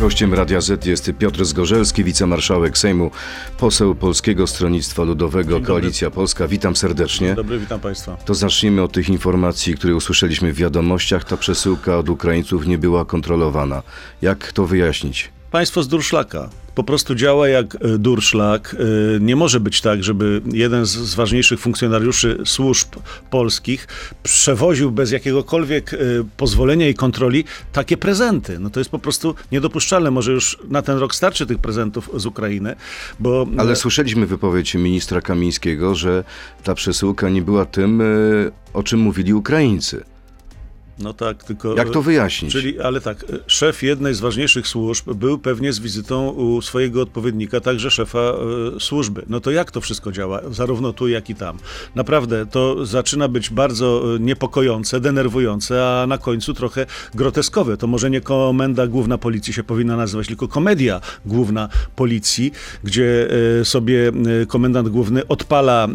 Gościem Radia Z jest Piotr Zgorzelski, wicemarszałek Sejmu, poseł Polskiego Stronnictwa Ludowego, Koalicja Polska. Witam serdecznie. Dzień dobry, witam Państwa. To zacznijmy od tych informacji, które usłyszeliśmy w wiadomościach. Ta przesyłka od Ukraińców nie była kontrolowana. Jak to wyjaśnić? Państwo z durszlaka. Po prostu działa jak e, durszlak. E, Nie może być tak, żeby jeden z, ważniejszych funkcjonariuszy służb polskich przewoził bez jakiegokolwiek e, pozwolenia i kontroli takie prezenty. No to jest po prostu niedopuszczalne. Może już na ten rok starczy tych prezentów z Ukrainy, bo... Ale słyszeliśmy wypowiedź ministra Kamińskiego, że ta przesyłka nie była tym, o czym mówili Ukraińcy. No tak, tylko... Jak to wyjaśnić? Czyli, ale tak, szef jednej z ważniejszych służb był pewnie z wizytą u swojego odpowiednika, także szefa e, służby. No to jak to wszystko działa, zarówno tu, jak i tam? Naprawdę, to zaczyna być bardzo e, niepokojące, denerwujące, a na końcu trochę groteskowe. To może nie komenda główna policji się powinna nazywać, tylko komedia główna policji, gdzie e, sobie e, komendant główny odpala e,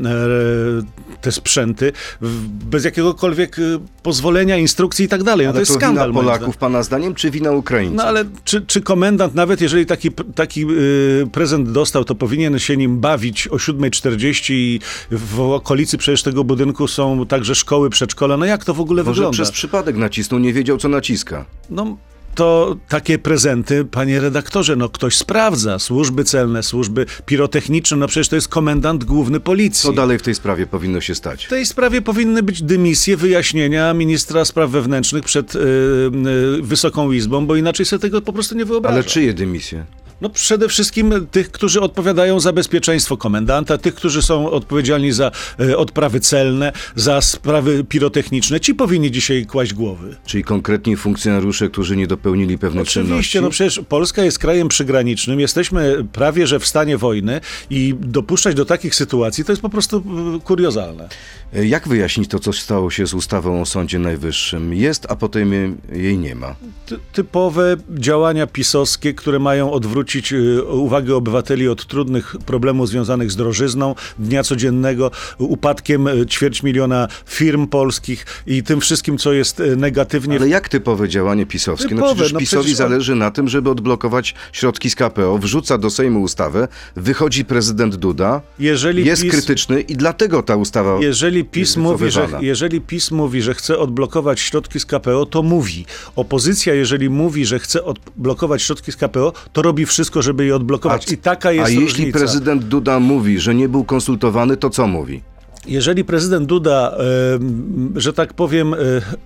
te sprzęty w- bez jakiegokolwiek e, pozwolenia, instrukcji i tak dalej. No to Ale jest to skandal. wina zdaniem. Polaków, pana zdaniem, czy wina Ukraińców? No ale czy, czy komendant, nawet jeżeli taki, taki y, prezent dostał, to powinien się nim bawić o 7.40 i w okolicy przecież tego budynku są także szkoły, przedszkola. No jak to w ogóle Może wygląda? przez przypadek nacisnął, nie wiedział, co naciska. No to takie prezenty, panie redaktorze, no ktoś sprawdza. Służby celne, służby pirotechniczne, no przecież to jest komendant główny policji. Co dalej w tej sprawie powinno się stać? W tej sprawie powinny być dymisje, wyjaśnienia ministra spraw wewnętrznych przed y, y, Wysoką Izbą, bo inaczej sobie tego po prostu nie wyobrażam. Ale czyje dymisje? No przede wszystkim tych, którzy odpowiadają za bezpieczeństwo komendanta, tych, którzy są odpowiedzialni za e, odprawy celne, za sprawy pirotechniczne. Ci powinni dzisiaj kłaść głowy. Czyli konkretni funkcjonariusze, którzy nie dopełnili pewnych czynności? Oczywiście, no przecież Polska jest krajem przygranicznym, jesteśmy prawie że w stanie wojny i dopuszczać do takich sytuacji to jest po prostu kuriozalne. E, Jak wyjaśnić to, co stało się z ustawą o Sądzie Najwyższym? Jest, a potem je- jej nie ma. Ty- typowe działania pisowskie, które mają odwrócić y, uwagę obywateli od trudnych problemów związanych z drożyzną dnia codziennego, upadkiem y, ćwierć miliona firm polskich i tym wszystkim, co jest y, negatywnie. Ale jak typowe działanie pisowskie? no Typowe, przecież no PiSowi przecież zależy na tym, żeby odblokować środki z KPO, wrzuca do Sejmu ustawę, wychodzi prezydent Duda, Jeżeli jest PiS- krytyczny i dlatego ta ustawa... Jeżeli PiS, mówi, że, jeżeli PiS mówi, że chce odblokować środki z KPO, to mówi. Opozycja, jeżeli mówi, że chce odblokować środki z KPO, to robi wszystko, żeby je odblokować. I taka jest a jeśli różnica. prezydent Duda mówi, że nie był konsultowany, to co mówi? Jeżeli prezydent Duda, em, że tak powiem, e,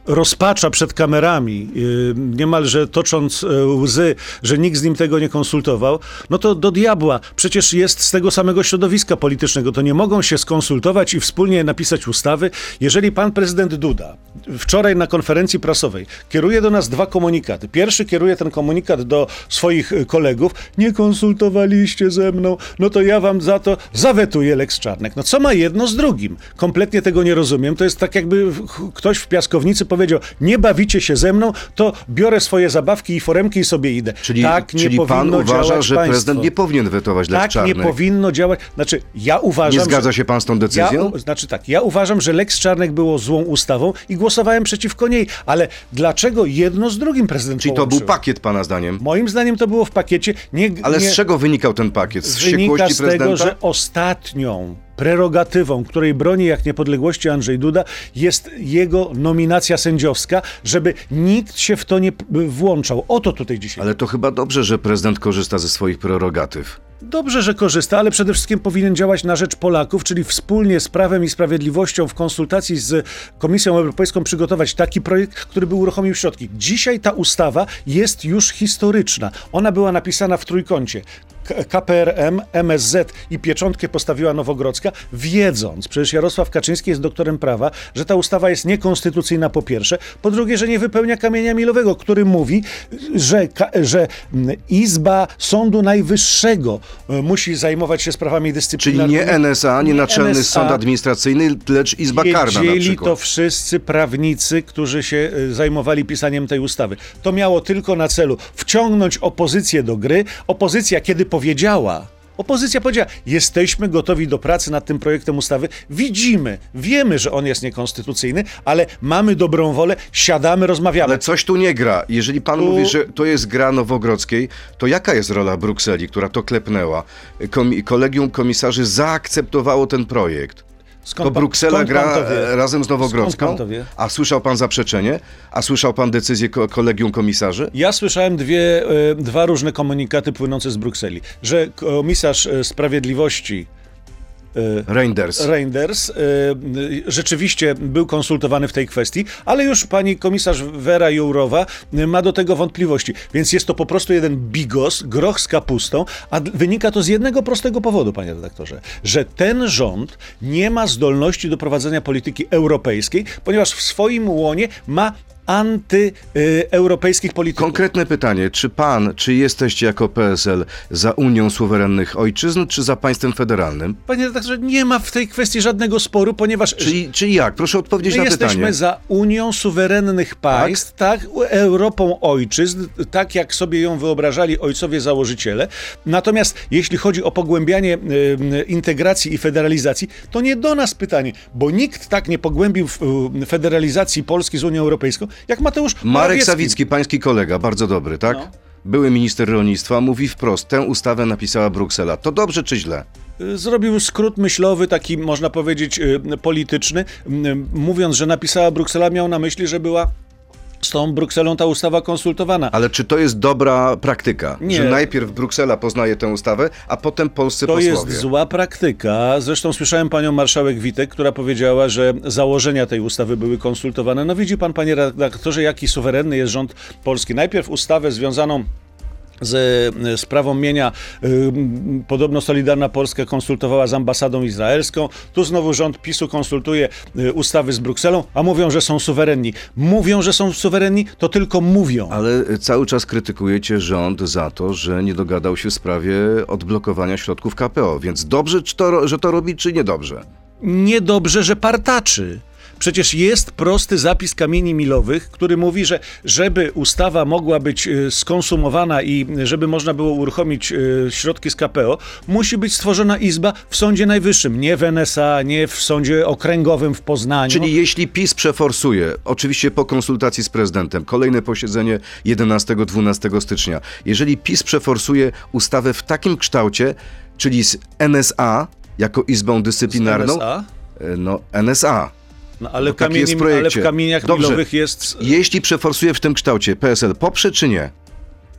rozpacza przed kamerami, e, niemalże tocząc e, łzy, że nikt z nim tego nie konsultował, no to do diabła. Przecież jest z tego samego środowiska politycznego. To nie mogą się skonsultować i wspólnie napisać ustawy. Jeżeli pan prezydent Duda wczoraj na konferencji prasowej kieruje do nas dwa komunikaty. Pierwszy kieruje ten komunikat do swoich e, kolegów. Nie konsultowaliście ze mną, no to ja wam za to zawetuję Lex Czarnek. No co ma jedno z drugim? Kompletnie tego nie rozumiem. To jest tak jakby ktoś w piaskownicy powiedział, nie bawicie się ze mną, to biorę swoje zabawki i foremki i sobie idę. Czyli, tak nie czyli pan powinno uważa, działać że państwo. prezydent nie powinien wetować Lex Tak Czarnek? nie powinno działać. Znaczy, ja uważam, Nie zgadza się pan z tą Ja, decyzją? u- znaczy tak, ja uważam, że Lex Czarnek było złą ustawą i głosowałem przeciwko niej, ale dlaczego jedno z drugim prezydent Czyli to połączył? był pakiet pana zdaniem? Moim zdaniem to było w pakiecie. Nie, Ale nie, z czego wynikał ten pakiet? Z wynika z tego, że ostatnią prerogatywą, której broni jak niepodległości Andrzej Duda, jest jego nominacja sędziowska, żeby nikt się w to nie włączał. O to tutaj dzisiaj. Ale to chyba dobrze, że prezydent korzysta ze swoich prerogatyw. Dobrze, że korzysta, ale przede wszystkim powinien działać na rzecz Polaków, czyli wspólnie z Prawem i Sprawiedliwością w konsultacji z Komisją Europejską przygotować taki projekt, który by uruchomił środki. Dzisiaj ta ustawa jest już historyczna. Ona była napisana w trójkącie. KPRM, MSZ i pieczątkę postawiła Nowogrodzka, wiedząc, przecież Jarosław Kaczyński jest doktorem prawa, że ta ustawa jest niekonstytucyjna po pierwsze, po drugie, że nie wypełnia kamienia milowego, który mówi, że, że mm, Izba Sądu Najwyższego musi zajmować się sprawami Czyli dyscyplinarnymi. nie NSA, nie Nie Naczelny NSA. Sąd Administracyjny, lecz Izba Karna na przykład. to wszyscy prawnicy, którzy się e, zajmowali pisaniem tej ustawy. To miało tylko na celu wciągnąć opozycję do gry. Opozycja, kiedy powiedziała, Opozycja powiedziała, jesteśmy gotowi do pracy nad tym projektem ustawy, widzimy, wiemy, że on jest niekonstytucyjny, ale mamy dobrą wolę, siadamy, rozmawiamy. Ale coś tu nie gra. Jeżeli pan Tu- mówi, że to jest gra Nowogrodzkiej, to jaka jest rola Brukseli, która to klepnęła? Komi- kolegium komisarzy zaakceptowało ten projekt. Skąd to Bruksela gra pan e, razem z Nowogrodzką? A słyszał pan zaprzeczenie? A słyszał pan decyzję ko- kolegium komisarzy? Ja słyszałem dwie, e, dwa różne komunikaty płynące z Brukseli, że komisarz e, sprawiedliwości Reinders. Reinders e, rzeczywiście był konsultowany w tej kwestii, ale już pani komisarz Wera Jourowa e, ma do tego wątpliwości. Więc jest to po prostu jeden bigos, groch z kapustą, a wynika to z jednego prostego powodu, panie redaktorze, że ten rząd nie ma zdolności do prowadzenia polityki europejskiej, ponieważ w swoim łonie ma antyeuropejskich polityków. Konkretne pytanie, czy pan, czy jesteście jako PSL za Unią Suwerennych Ojczyzn, czy za państwem federalnym? Panie redaktorze, nie ma w tej kwestii żadnego sporu, ponieważ Czyli, czyli jak? Proszę odpowiedzieć My na jesteśmy pytanie. za Unią Suwerennych Państw, tak? Europą ojczyzn, tak jak sobie ją wyobrażali ojcowie założyciele. Natomiast jeśli chodzi o pogłębianie y, integracji i federalizacji, to nie do nas pytanie, bo nikt tak nie pogłębił federalizacji Polski z Unią Europejską, jak Mateusz Marek Morawiecki. Sawicki, pański kolega, bardzo dobry, tak? No. Były minister rolnictwa, mówi wprost, tę ustawę napisała Bruksela. To dobrze czy źle? Y, Zrobił skrót myślowy, taki można powiedzieć y, polityczny, y, mówiąc, że napisała Bruksela, miał na myśli, że była z tą Brukselą ta ustawa konsultowana. Ale czy to jest dobra praktyka? Nie. Że najpierw Bruksela poznaje tę ustawę, a potem polscy To posłowie? jest zła praktyka. Zresztą słyszałem panią marszałek Witek, która powiedziała, że założenia tej ustawy były konsultowane. No widzi pan, panie redaktorze, jaki suwerenny jest rząd polski. Najpierw ustawę związaną z e, sprawą mienia y, podobno Solidarna Polska konsultowała z ambasadą izraelską. Tu znowu rząd PiSu konsultuje y, ustawy z Brukselą, a mówią, że są suwerenni. Mówią, że są suwerenni, to tylko mówią. Ale cały czas krytykujecie rząd za to, że nie dogadał się w sprawie odblokowania środków KPO. Więc dobrze, to, że to robi, czy niedobrze? niedobrze, że partaczy. Przecież jest prosty zapis kamieni milowych, który mówi, że żeby ustawa mogła być y, skonsumowana i żeby można było uruchomić y, środki z KPO, musi być stworzona izba w Sądzie Najwyższym, nie w NSA, nie w Sądzie Okręgowym w Poznaniu. Czyli jeśli PiS przeforsuje, oczywiście po konsultacji z prezydentem, kolejne posiedzenie 11-12 stycznia, jeżeli PiS przeforsuje ustawę w takim kształcie, czyli z NSA jako Izbą Dyscyplinarną, NSA? e, no NSA, No, ale, No kamieni, ale w kamieniach Dobrze. milowych jest, jeśli przeforsuje w tym kształcie, PSL poprze czy nie?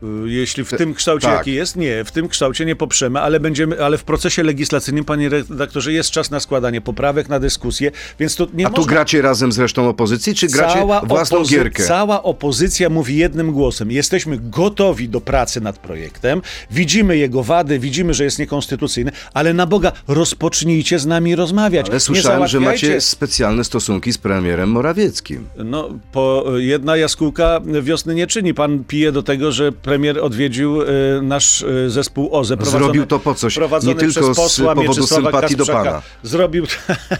Y, jeśli w tym kształcie tak. jaki jest, nie, w tym kształcie nie poprzemy, ale będziemy, ale w procesie legislacyjnym, panie redaktorze, jest czas na składanie poprawek, na dyskusję, więc to nie A tu można... gracie razem z resztą opozycji, czy gracie własną opozy- gierkę? Cała opozycja mówi jednym głosem. Jesteśmy gotowi do pracy nad projektem, widzimy jego wady, widzimy, że jest niekonstytucyjny, ale na Boga, rozpocznijcie z nami rozmawiać. Ale słyszałem, że macie specjalne stosunki z premierem Morawieckim. No, po jedna jaskółka wiosny nie czyni. Pan pije do tego, że premier odwiedził e, nasz e, zespół OZE. Zrobił to po coś, nie tylko przez z posła powodu Mieczysława sympatii do pana. Zrobił,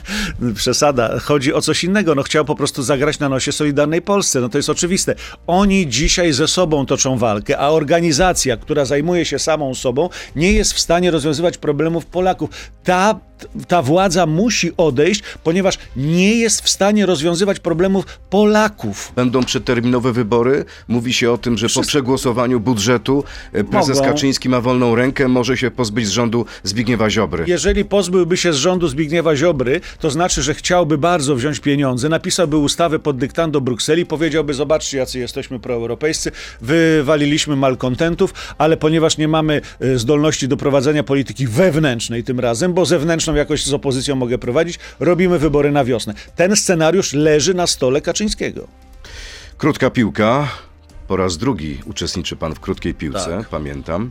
przesada, chodzi o coś innego. No chciał po prostu zagrać na nosie Solidarnej Polsce. No to jest oczywiste. Oni dzisiaj ze sobą toczą walkę, a organizacja, która zajmuje się samą sobą, nie jest w stanie rozwiązywać problemów Polaków. Ta, ta władza musi odejść, ponieważ nie jest w stanie rozwiązywać problemów Polaków. Będą przedterminowe wybory. Mówi się o tym, że po przegłosowaniu budżetu e, prezes Mogą. Kaczyński ma wolną rękę, może się pozbyć z rządu Zbigniewa Ziobry. Jeżeli pozbyłby się z rządu Zbigniewa Ziobry, to znaczy, że chciałby bardzo wziąć pieniądze, napisałby ustawę pod dyktando Brukseli, powiedziałby, zobaczcie, jacy jesteśmy proeuropejscy, wywaliliśmy malkontentów, ale ponieważ nie mamy e, zdolności do prowadzenia polityki wewnętrznej tym razem, bo zewnętrzną jakoś z opozycją mogę prowadzić, robimy wybory na wiosnę. Ten scenariusz leży na stole Kaczyńskiego. Krótka piłka. Po raz drugi uczestniczy pan w krótkiej piłce, Tak. pamiętam.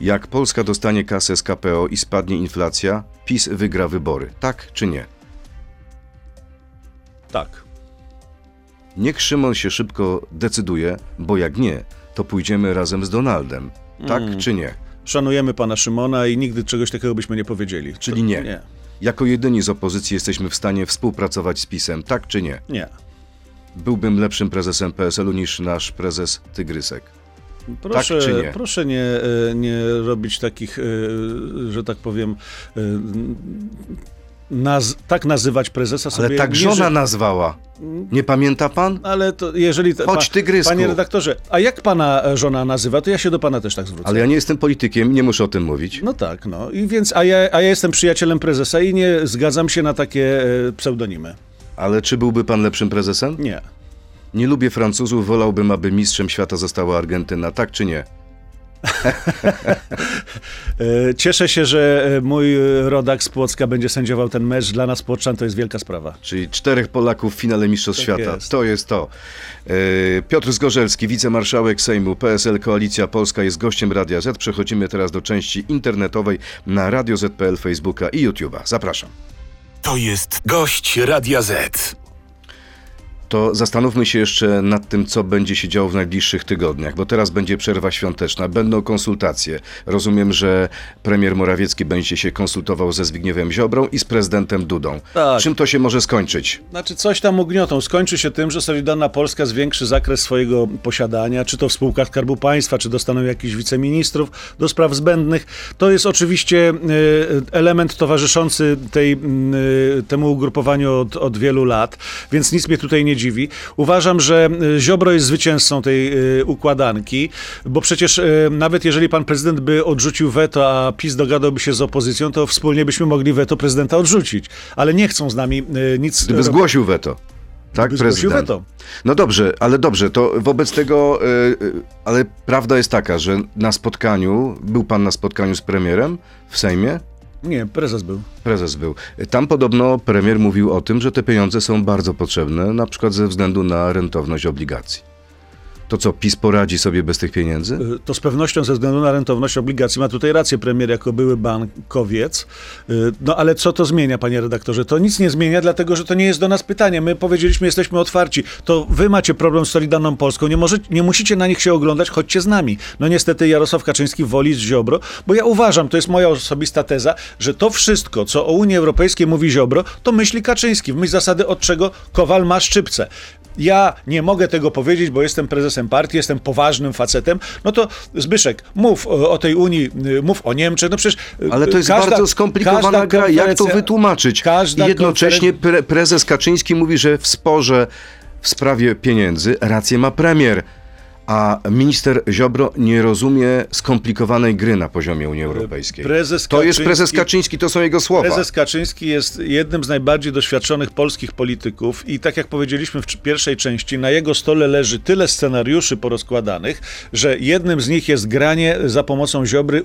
Jak Polska dostanie kasę z KPO i spadnie inflacja, PiS wygra wybory. Tak czy nie? Tak. Niech Szymon się szybko decyduje, bo jak nie, to pójdziemy razem z Donaldem. Tak Mm. czy nie? Szanujemy pana Szymona i nigdy czegoś takiego byśmy nie powiedzieli. Czyli nie. Nie. Jako jedyni z opozycji jesteśmy w stanie współpracować z PiSem, tak czy nie? Nie. Byłbym lepszym prezesem PSL-u niż nasz prezes Tygrysek. Proszę, tak nie? proszę nie, e, nie robić takich, e, że tak powiem, e, naz tak nazywać prezesa sobie. Ale tak nie, żona że- nazwała. Nie pamięta pan? Ale to jeżeli... Chodź, tygrysku. Panie redaktorze, a jak pana e, żona nazywa, to ja się do pana też tak zwrócę. Ale ja nie jestem politykiem, nie muszę o tym mówić. No tak, no. I więc, a ja, a ja jestem przyjacielem prezesa i nie zgadzam się na takie e, pseudonimy. Ale czy byłby pan lepszym prezesem? Nie. Nie lubię Francuzów, wolałbym, aby mistrzem świata została Argentyna, tak czy nie? E, Cieszę się, że e, mój e, rodak z Płocka będzie sędziował ten mecz. Dla nas Płoczan to jest wielka sprawa. Czyli czterech Polaków w finale Mistrzostw Tak Świata. jest. To jest to. Piotr Zgorzelski, wicemarszałek Sejmu, PSL Koalicja Polska jest gościem Radia Z. Przechodzimy teraz do części internetowej na Radio Z.pl, Facebooka i YouTube'a. Zapraszam. To jest gość Radia Z. To zastanówmy się jeszcze nad tym, co będzie się działo w najbliższych tygodniach, bo teraz będzie przerwa świąteczna, będą konsultacje. Rozumiem, że premier Morawiecki będzie się konsultował ze Zbigniewem Ziobrą i z prezydentem Dudą. Tak. Czym to się może skończyć? Znaczy coś tam ugniotą. Skończy się tym, że Solidarna Polska zwiększy zakres swojego posiadania, czy to w spółkach Skarbu Państwa, czy dostaną jakichś wiceministrów do spraw zbędnych. To jest oczywiście e, element towarzyszący tej, e, temu ugrupowaniu od, od wielu lat, więc nic mnie tutaj nie dziwi. Uważam, że e, Ziobro jest zwycięzcą tej e, układanki, bo przecież e, nawet jeżeli pan prezydent by odrzucił weto, a PiS dogadałby się z opozycją, to wspólnie byśmy mogli weto prezydenta odrzucić. Ale nie chcą z nami nic Gdyby zgłosił weto. Tak, prezydent. weto. No dobrze, ale dobrze, to wobec tego, y, y, ale prawda jest taka, że na spotkaniu, był pan na spotkaniu z premierem w Sejmie? Nie, prezes był. Prezes był. Tam podobno premier mówił o tym, że te pieniądze są bardzo potrzebne, na przykład ze względu na rentowność obligacji. To co, PiS poradzi sobie bez tych pieniędzy? Y, To z pewnością ze względu na rentowność obligacji ma tutaj rację premier jako były bankowiec. Y, No ale co to zmienia, panie redaktorze? To nic nie zmienia, dlatego że to nie jest do nas pytanie. My powiedzieliśmy, jesteśmy otwarci. To wy macie problem z Solidarną Polską. Nie, może, nie musicie na nich się oglądać, chodźcie z nami. No niestety Jarosław Kaczyński woli z Ziobro, bo ja uważam, to jest moja osobista teza, że to wszystko, co o Unii Europejskiej mówi Ziobro, to myśli Kaczyński. W myśl zasady, od czego Kowal ma szczypce. Ja nie mogę tego powiedzieć, bo jestem prezesem partii, jestem poważnym facetem. No to Zbyszek, mów o, o tej Unii, y, mów o Niemczech. No przecież y, Ale to jest każda- bardzo skomplikowana gra. Jak to wytłumaczyć? Każda I jednocześnie pre prezes Kaczyński mówi, że w sporze w sprawie pieniędzy rację ma premier. A minister Ziobro nie rozumie skomplikowanej gry na poziomie Unii Europejskiej. prezes to jest prezes Kaczyński, to są jego słowa. Prezes Kaczyński jest jednym z najbardziej doświadczonych polskich polityków i tak jak powiedzieliśmy w pierwszej części, na jego stole leży tyle scenariuszy porozkładanych, że jednym z nich jest granie za pomocą Ziobry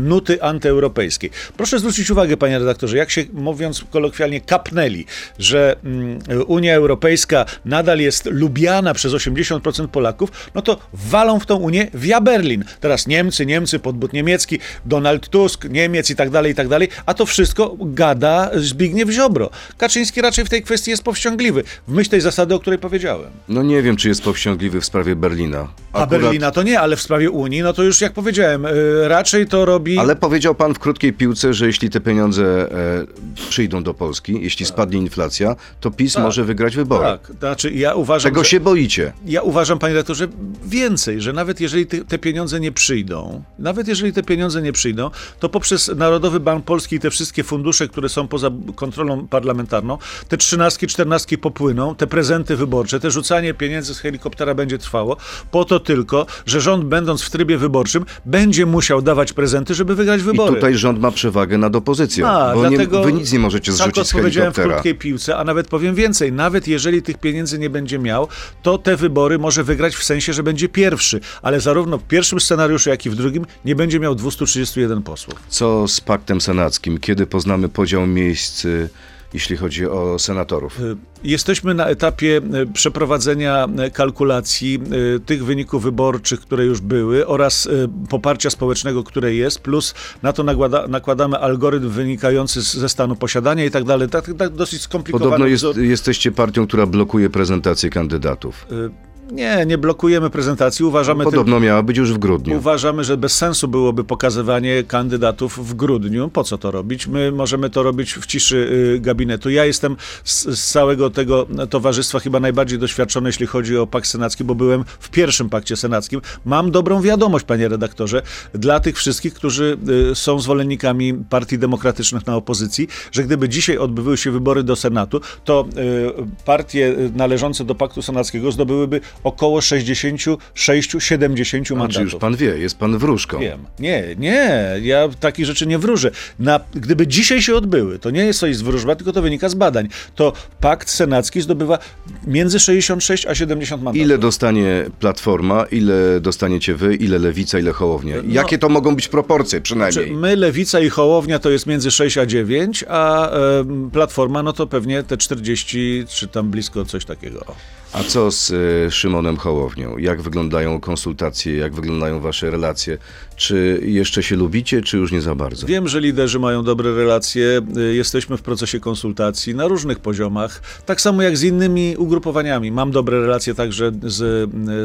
nuty antyeuropejskiej. Proszę zwrócić uwagę, panie redaktorze, jak się, mówiąc kolokwialnie, kapnęli, że mm, Unia Europejska nadal jest lubiana przez 80% Polaków, no to walą w tą Unię via Berlin. Teraz Niemcy, Niemcy, podbud niemiecki, Donald Tusk, Niemiec i tak dalej, i tak dalej, a to wszystko gada Zbigniew Ziobro. Kaczyński raczej w tej kwestii jest powściągliwy, w myśl tej zasady, o której powiedziałem. No nie wiem, czy jest powściągliwy w sprawie Berlina. A Berlina to nie, ale w sprawie Unii, no to już jak powiedziałem, y, raczej to robi... Ale powiedział pan w krótkiej piłce, że jeśli te pieniądze e, przyjdą do Polski, jeśli spadnie inflacja, to PiS może wygrać wybory. Tak, znaczy ja uważam, Czego że... się boicie? Ja uważam, panie redaktorze, więcej, że nawet jeżeli te, pieniądze nie przyjdą, nawet jeżeli te pieniądze nie przyjdą, to poprzez Narodowy Bank Polski i te wszystkie fundusze, które są poza kontrolą parlamentarną, te trzynastki, czternastki popłyną, te prezenty wyborcze, te rzucanie pieniędzy z helikoptera będzie trwało, po to tylko, że rząd będąc w trybie wyborczym będzie musiał dawać prezenty, żeby wygrać I wybory. tutaj rząd ma przewagę nad opozycją, A, bo dlatego nie, wy nic nie możecie tak zrzucić z odpowiedziałem w helikoptera. krótkiej piłce, a nawet powiem więcej. Nawet jeżeli tych pieniędzy nie będzie miał, to te wybory może wygrać w sensie, że będzie pierwszy, ale zarówno w pierwszym scenariuszu, jak i w drugim nie będzie miał 231 posłów. Co z paktem senackim? Kiedy poznamy podział miejsc, y, jeśli chodzi o senatorów? Y, Jesteśmy na etapie y, przeprowadzenia kalkulacji tych wyników wyborczych, które już były oraz poparcia społecznego, które jest, plus na to nakłada, nakładamy algorytm wynikający z, ze stanu posiadania i tak dalej. Tak, tak dosyć skomplikowany Podobno jest, jesteście partią, która blokuje prezentację kandydatów. Y, Nie, nie blokujemy prezentacji. Uważamy tylko... Podobno miała być już w grudniu. Uważamy, że bez sensu byłoby pokazywanie kandydatów w grudniu. Po co to robić? My możemy to robić w ciszy y, gabinetu. Ja jestem z, z całego tego towarzystwa chyba najbardziej doświadczony, jeśli chodzi o pakt senacki, bo byłem w pierwszym pakcie senackim. Mam dobrą wiadomość, panie redaktorze, dla tych wszystkich, którzy y, są zwolennikami partii demokratycznych na opozycji, że gdyby dzisiaj odbyły się wybory do Senatu, to y, partie należące do paktu senackiego zdobyłyby około 66-70 A, mandatów. czy już pan wie, jest pan wróżką. Wiem. Nie, nie, ja takich rzeczy nie wróżę. Na, gdyby dzisiaj się odbyły, to nie jest coś z wróżba, tylko to wynika z badań, to pakt senacki zdobywa między 66 a 70 mandatów. Ile dostanie Platforma, ile dostaniecie wy, ile Lewica, ile Hołownia? Jakie to mogą być proporcje przynajmniej? My, Lewica i Hołownia to jest między 6 a 9, a em, Platforma no to pewnie te 40, czy tam blisko coś takiego. A co z e, Szymonem Hołownią? Jak wyglądają konsultacje, jak wyglądają wasze relacje? Czy jeszcze się lubicie, czy już nie za bardzo? Wiem, że liderzy mają dobre relacje, y, jesteśmy w procesie konsultacji na różnych poziomach, tak samo jak z innymi ugrupowaniami. Mam dobre relacje także z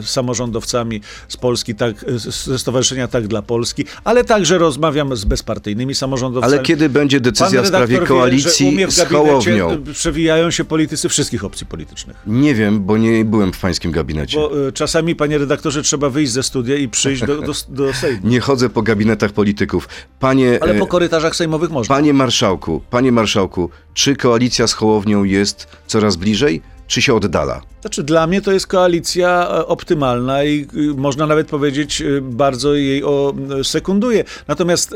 y, samorządowcami z Polski, tak, ze Stowarzyszenia Tak dla Polski, ale także rozmawiam z bezpartyjnymi samorządowcami. Ale kiedy będzie decyzja w sprawie wie, koalicji mnie w z Hołownią? przewijają się politycy wszystkich opcji politycznych. Nie wiem, bo nie byłem w pańskim gabinecie. Bo y, czasami, panie redaktorze, trzeba wyjść ze studia i przyjść do, do, do Sejmu. Nie chodzę po gabinetach polityków. Panie, Ale e, po korytarzach sejmowych można. panie marszałku, panie marszałku, czy koalicja z Hołownią jest coraz bliżej, czy się oddala? Znaczy, dla mnie to jest koalicja e, optymalna i y, można nawet powiedzieć, y, bardzo jej o, y, sekunduję. Natomiast y,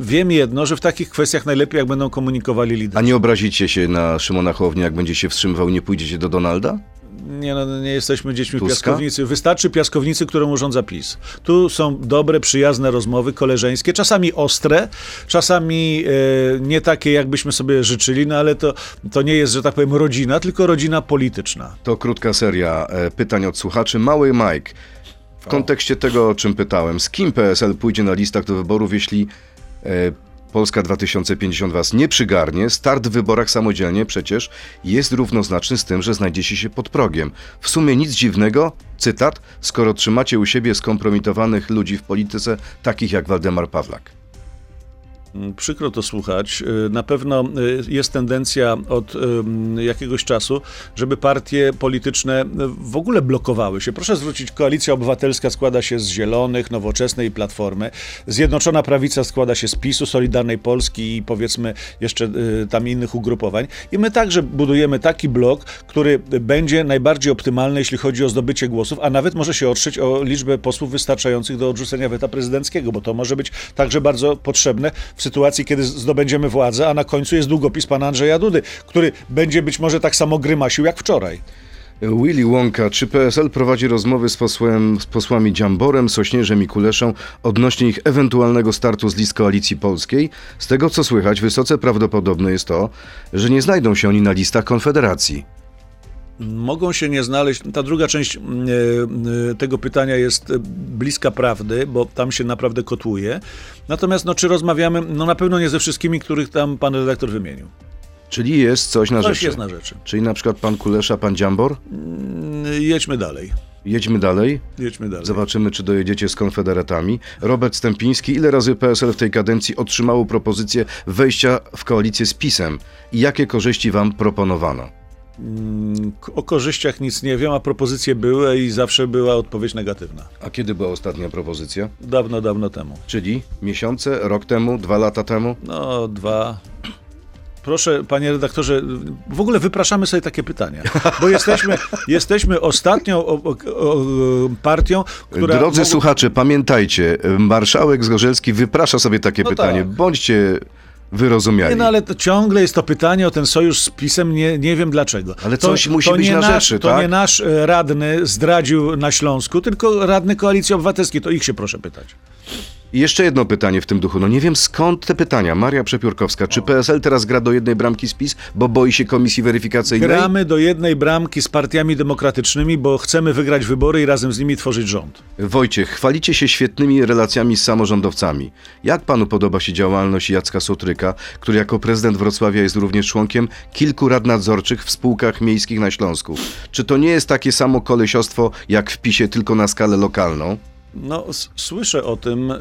wiem jedno, że w takich kwestiach najlepiej, jak będą komunikowali A liderzy. nie obrazicie się na Szymona Hołownię, jak będzie się wstrzymywał nie pójdziecie do Donalda? Nie, no, nie jesteśmy dziećmi Tuska? piaskownicy. Wystarczy piaskownicy, którą urządza PiS. Tu są dobre, przyjazne rozmowy koleżeńskie, czasami ostre, czasami e, nie takie, jakbyśmy sobie życzyli, no ale to, to nie jest, że tak powiem, rodzina, tylko rodzina polityczna. To krótka seria e, pytań od słuchaczy. Mały Mike, w kontekście tego, o czym pytałem, z kim PSL pójdzie na listach do wyborów, jeśli e, Polska 2050 was nie przygarnie? Start w wyborach samodzielnie przecież jest równoznaczny z tym, że znajdziecie się pod progiem. W sumie nic dziwnego, cytat, skoro trzymacie u siebie skompromitowanych ludzi w polityce, takich jak Waldemar Pawlak. Mm, Przykro to słuchać. Y, Na pewno y, jest tendencja od ym, jakiegoś czasu, żeby partie polityczne y, w ogóle blokowały się. Proszę zwrócić, Koalicja Obywatelska składa się z Zielonych, Nowoczesnej Platformy. Zjednoczona Prawica składa się z PiSu, Solidarnej Polski i powiedzmy jeszcze y, tam innych ugrupowań. I my także budujemy taki blok, który będzie najbardziej optymalny, jeśli chodzi o zdobycie głosów, a nawet może się otrzeć o liczbę posłów wystarczających do odrzucenia weta prezydenckiego, bo to może być także bardzo potrzebne w sytuacji, kiedy zdobędziemy władzę, a na końcu jest długopis pana Andrzeja Dudy, który będzie być może tak samo grymasił jak wczoraj. Willy Wonka, czy PSL prowadzi rozmowy z, posłem, z posłami Dziamborem, Sośnierzem i Kuleszą odnośnie ich ewentualnego startu z list Koalicji Polskiej? Z tego co słychać, wysoce prawdopodobne jest to, że nie znajdą się oni na listach Konfederacji. Mogą się nie znaleźć. Ta druga część mm, e, e, tego pytania jest e, bliska prawdy, bo tam się naprawdę kotłuje. Natomiast, no, czy rozmawiamy? No, na pewno nie ze wszystkimi, których tam pan redaktor wymienił. Czyli jest coś na Coś rzeczy. jest na rzeczy. Czyli na przykład pan Kulesza, pan Dziambor? Mm, Jedźmy dalej. Jedźmy dalej. Jedźmy dalej. Zobaczymy, czy dojedziecie z konfederatami. Robert Stępiński, ile razy PSL w tej kadencji otrzymało propozycję wejścia w koalicję z PiSem i jakie korzyści wam proponowano? Mm, O korzyściach nic nie wiem, a propozycje były i zawsze była odpowiedź negatywna. A kiedy była ostatnia propozycja? Dawno, dawno temu. Czyli miesiące, rok temu, dwa lata temu? No, dwa. Proszę, panie redaktorze, w ogóle wypraszamy sobie takie pytania, bo jesteśmy, jesteśmy ostatnią o, o, o, partią, która... Drodzy mogła- słuchacze, pamiętajcie, marszałek Zgorzelski wyprasza sobie takie No pytanie. tak. Bądźcie wyrozumiali. Nie, no ale ciągle jest to pytanie o ten sojusz z PiSem, nie, nie wiem dlaczego. Ale to, coś musi to być na nasz, rzeczy, To tak? nie nasz e, radny zdradził na Śląsku, tylko radny Koalicji Obywatelskiej, to ich się proszę pytać. I jeszcze jedno pytanie w tym duchu. No nie wiem skąd te pytania. Maria Przepiórkowska, czy PSL teraz gra do jednej bramki z PiS, bo boi się komisji weryfikacyjnej? Gramy do jednej bramki z partiami demokratycznymi, bo chcemy wygrać wybory i razem z nimi tworzyć rząd. Wojciech, chwalicie się świetnymi relacjami z samorządowcami. Jak panu podoba się działalność Jacka Sotryka, który jako prezydent Wrocławia jest również członkiem kilku rad nadzorczych w spółkach miejskich na Śląsku? Czy to nie jest takie samo kolesiostwo jak w PiSie, tylko na skalę lokalną? No, słyszę o tym. y,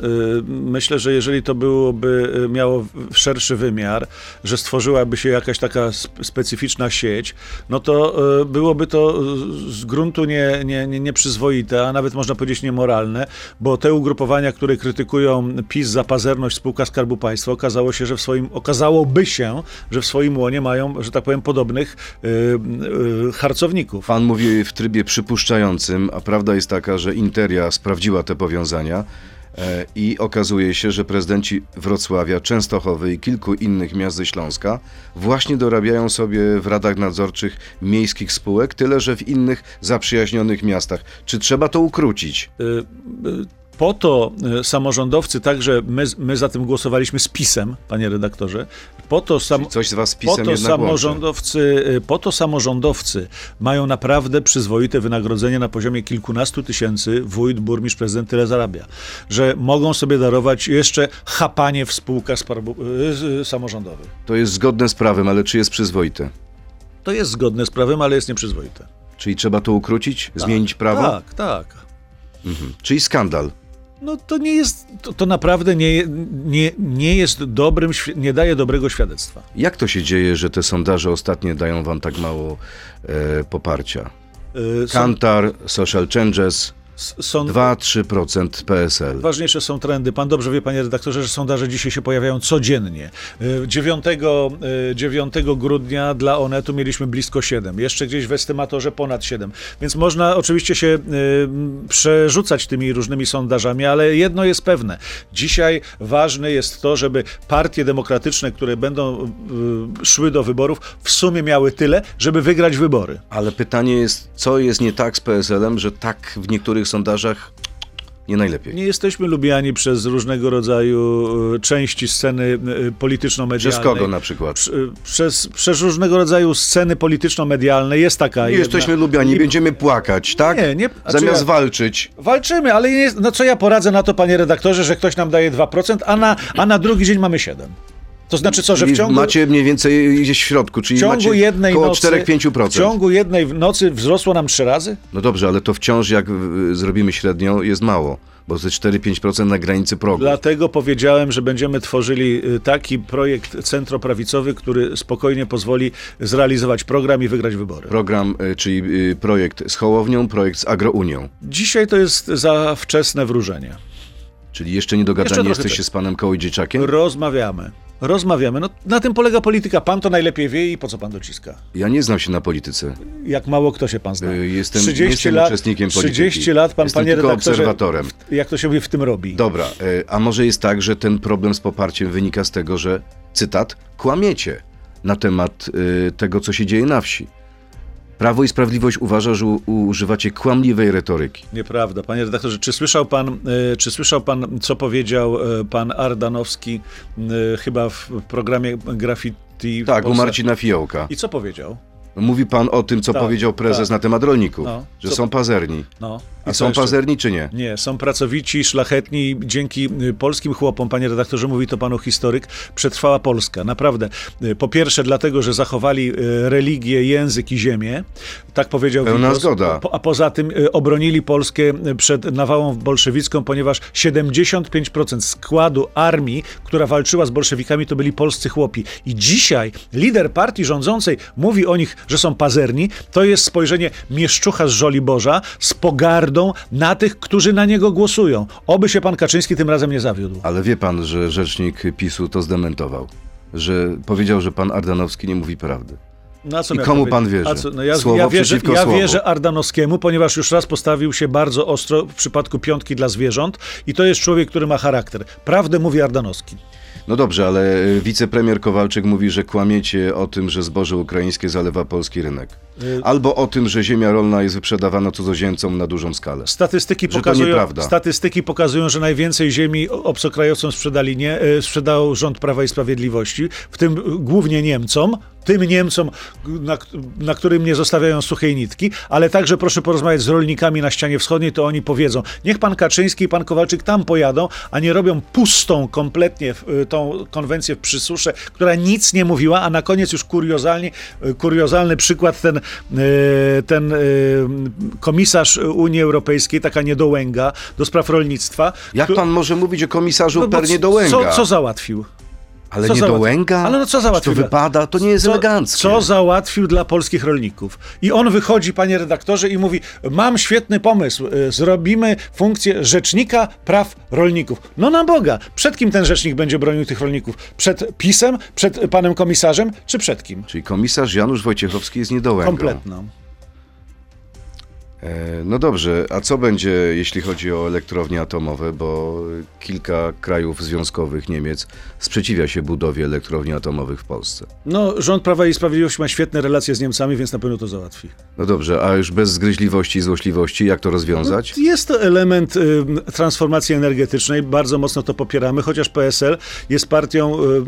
Myślę, że jeżeli to byłoby y, miało szerszy wymiar, że stworzyłaby się jakaś taka sp- specyficzna sieć, no to y, byłoby to z gruntu nie, nie, nie, nieprzyzwoite, a nawet można powiedzieć niemoralne, bo te ugrupowania, które krytykują PiS za pazerność spółka Skarbu Państwa, okazało się, że w swoim, okazałoby się, że w swoim łonie mają, że tak powiem, podobnych harcowników. Pan mówi w trybie przypuszczającym, a prawda jest taka, że Interia sprawdziła te powiązania e, i okazuje się, że prezydenci Wrocławia, Częstochowy i kilku innych miast ze Śląska właśnie dorabiają sobie w radach nadzorczych miejskich spółek, tyle że w innych zaprzyjaźnionych miastach. Czy trzeba to ukrócić? Po to y, samorządowcy, także my, my za tym głosowaliśmy z PiSem, panie redaktorze, po to, sam, Coś z was z po to łączy. samorządowcy, y, po to samorządowcy mają naprawdę przyzwoite wynagrodzenie na poziomie kilkunastu tysięcy, wójt, burmistrz, prezydent tyle zarabia, że mogą sobie darować jeszcze chapanie w spółkach sparbu, y, samorządowych. To jest zgodne z prawem, ale czy jest przyzwoite? To jest zgodne z prawem, ale jest nieprzyzwoite. Czyli trzeba to ukrócić, zmienić prawo? Tak, tak. Czyli skandal. No to nie jest, to, to naprawdę nie, nie, nie jest dobrym, nie daje dobrego świadectwa. Jak to się dzieje, że te sondaże ostatnie dają wam tak mało e, poparcia? Są, Kantar, Social Changes, są, 2-3% PSL. Ważniejsze są trendy. Pan dobrze wie, panie redaktorze, że sondaże dzisiaj się pojawiają codziennie. Y, 9, y, 9 grudnia dla Onetu mieliśmy blisko 7. Jeszcze gdzieś w estymatorze ponad 7. Więc można oczywiście się y, przerzucać tymi różnymi sondażami, ale jedno jest pewne. Dzisiaj ważne jest to, żeby partie demokratyczne, które będą szły do wyborów, w sumie miały tyle, żeby wygrać wybory. Ale pytanie jest, co jest nie tak z PSL-em, że tak w niektórych sondażach nie najlepiej. Nie jesteśmy lubiani przez różnego rodzaju y, części sceny y, polityczno-medialnej. Przez kogo na przykład? Prz- Przez, przez różnego rodzaju sceny polityczno-medialne jest taka Nie jedna. jesteśmy lubiani, I będziemy płakać, tak? Nie, nie, znaczy Zamiast ja- walczyć. Walczymy, ale nie, no co ja poradzę na to, panie redaktorze, że ktoś nam daje 2%, a na, a na drugi dzień mamy 7%. To znaczy co, że w ciągu, macie mniej więcej gdzieś w środku, czyli w ciągu macie jednej około nocy 4-5%. w ciągu jednej nocy wzrosło nam trzy razy? No dobrze, ale to wciąż jak zrobimy średnią jest mało, bo to jest 4-5% na granicy progu. Dlatego powiedziałem, że będziemy tworzyli y, taki projekt centroprawicowy, który spokojnie pozwoli zrealizować program i wygrać wybory. Program, y, czyli y, projekt z Hołownią, projekt z Agrounią. Dzisiaj to jest za wczesne wróżenie. Czyli jeszcze nie dogadani jesteście tak. z panem Kołodziejczakiem? Rozmawiamy. Rozmawiamy. No, na tym polega polityka. Pan to najlepiej wie i po co pan dociska? Ja nie znam się na polityce. Jak mało kto się pan zna. Y, Jestem, nie jestem uczestnikiem polityki. 30 lat pan, jestem panie tylko obserwatorem. jak to się mówi, w tym robi. Dobra, y, a może jest tak, że ten problem z poparciem wynika z tego, że, cytat, kłamiecie na temat y, tego, co się dzieje na wsi. Prawo i Sprawiedliwość uważa, że u, używacie kłamliwej retoryki. Nieprawda. Panie redaktorze, czy słyszał pan, e, czy słyszał pan co powiedział e, pan Ardanowski e, chyba w programie Graffiti Tak, u? Marcina Fiołka. I co powiedział? Mówi pan o tym, co Tak, powiedział prezes tak. na temat rolników, No, że co- są pazerni. No. A są jeszcze? pazerni czy nie? Nie, są pracowici, szlachetni. Dzięki y, polskim chłopom, panie redaktorze, mówi to panu historyk, przetrwała Polska. Naprawdę. Y, Po pierwsze, dlatego, że zachowali y, religię, język i ziemię. Tak powiedział Pełna Witos. zgoda. A poza tym obronili Polskę przed nawałą bolszewicką, ponieważ 75% składu armii, która walczyła z bolszewikami, to byli polscy chłopi. I dzisiaj lider partii rządzącej mówi o nich, że są pazerni. To jest spojrzenie mieszczucha z Żoliborza z pogardą na tych, którzy na niego głosują. Oby się pan Kaczyński tym razem nie zawiódł. Ale wie pan, że rzecznik PiSu to zdementował. Że powiedział, że pan Ardanowski nie mówi prawdy. Na co I komu pan wierzy? Co, no ja, Słowo ja, wierzę, przeciwko ja słowu. wierzę Ardanowskiemu, ponieważ już raz postawił się bardzo ostro w przypadku piątki dla zwierząt i to jest człowiek, który ma charakter. Prawdę mówi Ardanowski. No dobrze, ale y, wicepremier Kowalczyk mówi, że kłamiecie o tym, że zboże ukraińskie zalewa polski rynek. Albo o tym, że ziemia rolna jest wyprzedawana cudzoziemcom na dużą skalę. Statystyki Że pokazują, statystyki pokazują, że najwięcej ziemi obcokrajowcom sprzedali nie, e, sprzedał rząd Prawa i Sprawiedliwości, w tym głównie Niemcom, tym Niemcom, na, na którym nie zostawiają suchej nitki, ale także proszę porozmawiać z rolnikami na ścianie wschodniej, to oni powiedzą, niech pan Kaczyński i pan Kowalczyk tam pojadą, a nie robią pustą kompletnie y, tą konwencję w przysusze, która nic nie mówiła, a na koniec już kuriozalnie, y, kuriozalny przykład ten, y, ten y, komisarz Unii Europejskiej, taka niedołęga do spraw rolnictwa. Jak pan może mówić o komisarzu no bo Pernie co- Dołęga? Co, co załatwił? Ale co nie załatwił? Dołęga? Ale no co załatwił? To wypada, to nie jest co, eleganckie. Co załatwił dla polskich rolników? I on wychodzi, panie redaktorze, i mówi: Mam świetny pomysł, y, zrobimy funkcję rzecznika praw rolników. No na Boga, przed kim ten rzecznik będzie bronił tych rolników? Przed PiSem, przed panem komisarzem, czy przed kim? Czyli komisarz Janusz Wojciechowski jest niedołęgą. Kompletną. E, No dobrze, a co będzie, jeśli chodzi o elektrownie atomowe, bo kilka krajów związkowych Niemiec sprzeciwia się budowie elektrowni atomowych w Polsce. No, rząd Prawa i Sprawiedliwości ma świetne relacje z Niemcami, więc na pewno to załatwi. No dobrze, a już bez zgryźliwości i złośliwości, jak to rozwiązać? Jest to element y, transformacji energetycznej, bardzo mocno to popieramy, chociaż PSL jest partią, y, y,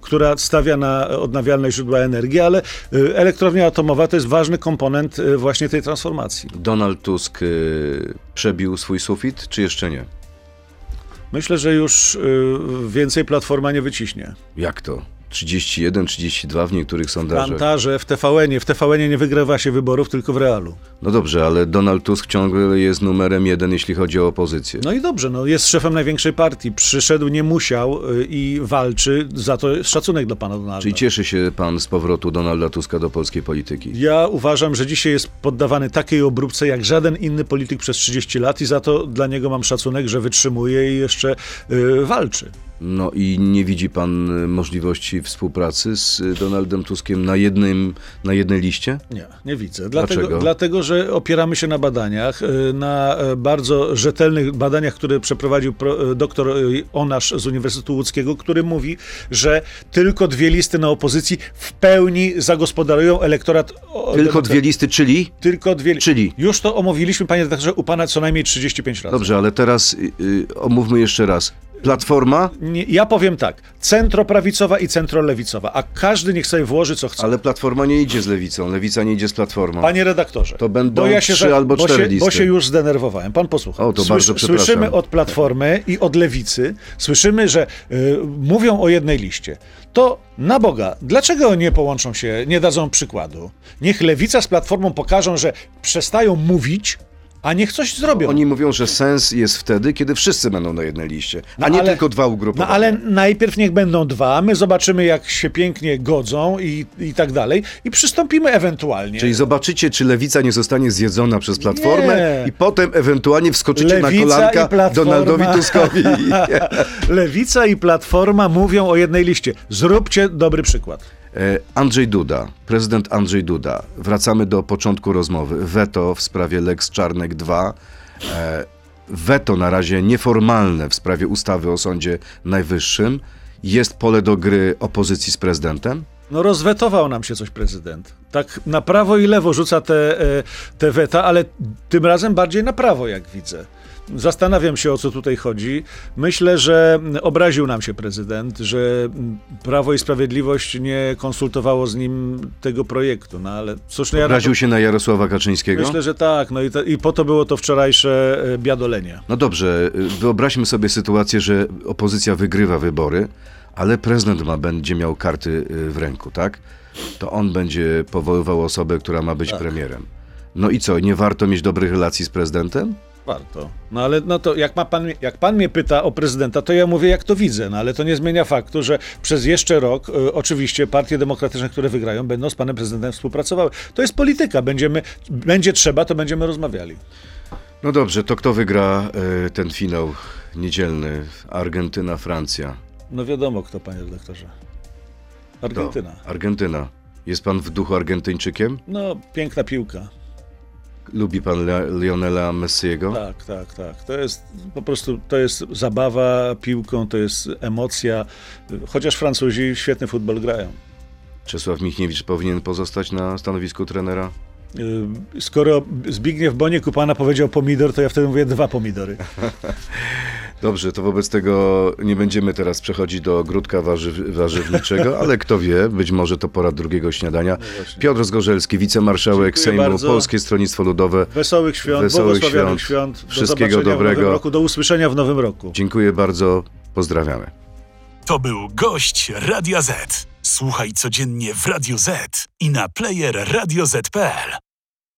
która stawia na odnawialne źródła energii, ale y, elektrownia atomowa to jest ważny komponent y, właśnie tej transformacji. Donald Tusk y, przebił swój sufit, czy jeszcze nie? Myślę, że już y, więcej Platforma nie wyciśnie. Jak to? 31, 32 w niektórych sondażach. Kantarze w TVN-ie. W TVN-ie nie wygrywa się wyborów, tylko w realu. No dobrze, ale Donald Tusk ciągle jest numerem jeden, jeśli chodzi o opozycję. No i dobrze, no jest szefem największej partii. Przyszedł, nie musiał y, i walczy. Za to szacunek dla pana Donalda. Czyli cieszy się pan z powrotu Donalda Tuska do polskiej polityki? Ja uważam, że dzisiaj jest poddawany takiej obróbce jak żaden inny polityk przez 30 lat i za to dla niego mam szacunek, że wytrzymuje i jeszcze y, walczy. No i nie widzi pan y, możliwości współpracy z y, Donaldem Tuskiem na, jednym, na jednej liście? Nie, nie widzę. Dlatego, Dlaczego? dlatego, że opieramy się na badaniach, y, na bardzo rzetelnych badaniach, które przeprowadził pro, doktor Onasz z Uniwersytetu Łódzkiego, który mówi, że tylko dwie listy na opozycji w pełni zagospodarują elektorat. Tylko dwie listy, czyli? Tylko dwie. Czyli? Już to omówiliśmy, panie redaktorze, u pana co najmniej 35 razy. Dobrze, ale teraz y, y, omówmy jeszcze raz. Platforma, Nie, ja powiem tak, centroprawicowa i centrolewicowa, a każdy niech sobie włoży co chce. ale Platforma nie idzie z Lewicą, Lewica nie idzie z Platformą. Panie redaktorze, To będą bo ja trzy albo bo cztery się, listy. Bo się już zdenerwowałem. Pan posłucha. O, to bardzo przepraszam. Słyszymy od Platformy i od Lewicy, słyszymy, że y, mówią o jednej liście. To na Boga, dlaczego nie połączą się, nie dadzą przykładu? Niech Lewica z Platformą pokażą, że przestają mówić, a niech coś zrobią. Oni mówią, że sens jest wtedy, kiedy wszyscy będą na jednej liście, a No nie ale- tylko dwa ugrupowania. No ale najpierw niech będą dwa, my zobaczymy jak się pięknie godzą i, i tak dalej i przystąpimy ewentualnie. Czyli zobaczycie, czy lewica nie zostanie zjedzona przez platformę Nie. i potem ewentualnie wskoczycie Lewica na kolanka Platforma. Donaldowi Tuskowi. Lewica i Platforma mówią o jednej liście. Zróbcie dobry przykład. E, Andrzej Duda, prezydent Andrzej Duda. Wracamy do początku rozmowy. Weto w sprawie Lex Czarnek 2. E, Weto na razie nieformalne w sprawie ustawy o Sądzie Najwyższym. Jest pole do gry opozycji z prezydentem? No rozwetował nam się coś prezydent. Tak na prawo i lewo rzuca te, e, te weta, ale tym razem bardziej na prawo, jak widzę. Zastanawiam się, o co tutaj chodzi. Myślę, że obraził nam się prezydent, że Prawo i Sprawiedliwość nie konsultowało z nim tego projektu. No ale cóż, no ja Obraził się na Jarosława Kaczyńskiego? myślę, że tak. No i, i po to było to wczorajsze e, biadolenie. No dobrze, y, wyobraźmy sobie sytuację, że opozycja wygrywa wybory, ale prezydent ma, będzie miał karty y, w ręku, tak? To on będzie powoływał osobę, która ma być premierem. No i co, nie warto mieć dobrych relacji z prezydentem? Warto. No ale no to jak, ma pan, jak pan mnie pyta o prezydenta, to ja mówię jak to widzę, no ale to nie zmienia faktu, że przez jeszcze rok y, oczywiście partie demokratyczne, które wygrają, będą z panem prezydentem współpracowały. To jest polityka. Będziemy, będzie trzeba, to będziemy rozmawiali. No dobrze, to kto wygra y, ten finał niedzielny? Argentyna, Francja. No wiadomo kto, panie redaktorze. Kto? Argentyna. Argentyna. Jest pan w duchu Argentyńczykiem? No, piękna piłka. Lubi pan Lionela Messiego? Tak, tak, tak. To jest po prostu, to jest zabawa piłką, to jest emocja. Chociaż Francuzi świetny futbol grają. Czesław Michniewicz powinien pozostać na stanowisku trenera? Y, Skoro Zbigniew Boniek u pana powiedział pomidor, to ja wtedy mówię dwa pomidory. Dobrze, to wobec tego nie będziemy teraz przechodzić do ogródka warzyw, warzywniczego, ale kto wie, być może to pora drugiego śniadania. Piotr Zgorzelski, wicemarszałek Dziękuję Sejmu, bardzo. Polskie Stronnictwo Ludowe. Wesołych świąt, Wesołych błogosławionych świąt, świąt. Do wszystkiego dobrego. roku, do usłyszenia w nowym roku. Dziękuję bardzo, pozdrawiamy. To był gość Radia Z. Słuchaj codziennie w Radio Z i na player radioz.pl.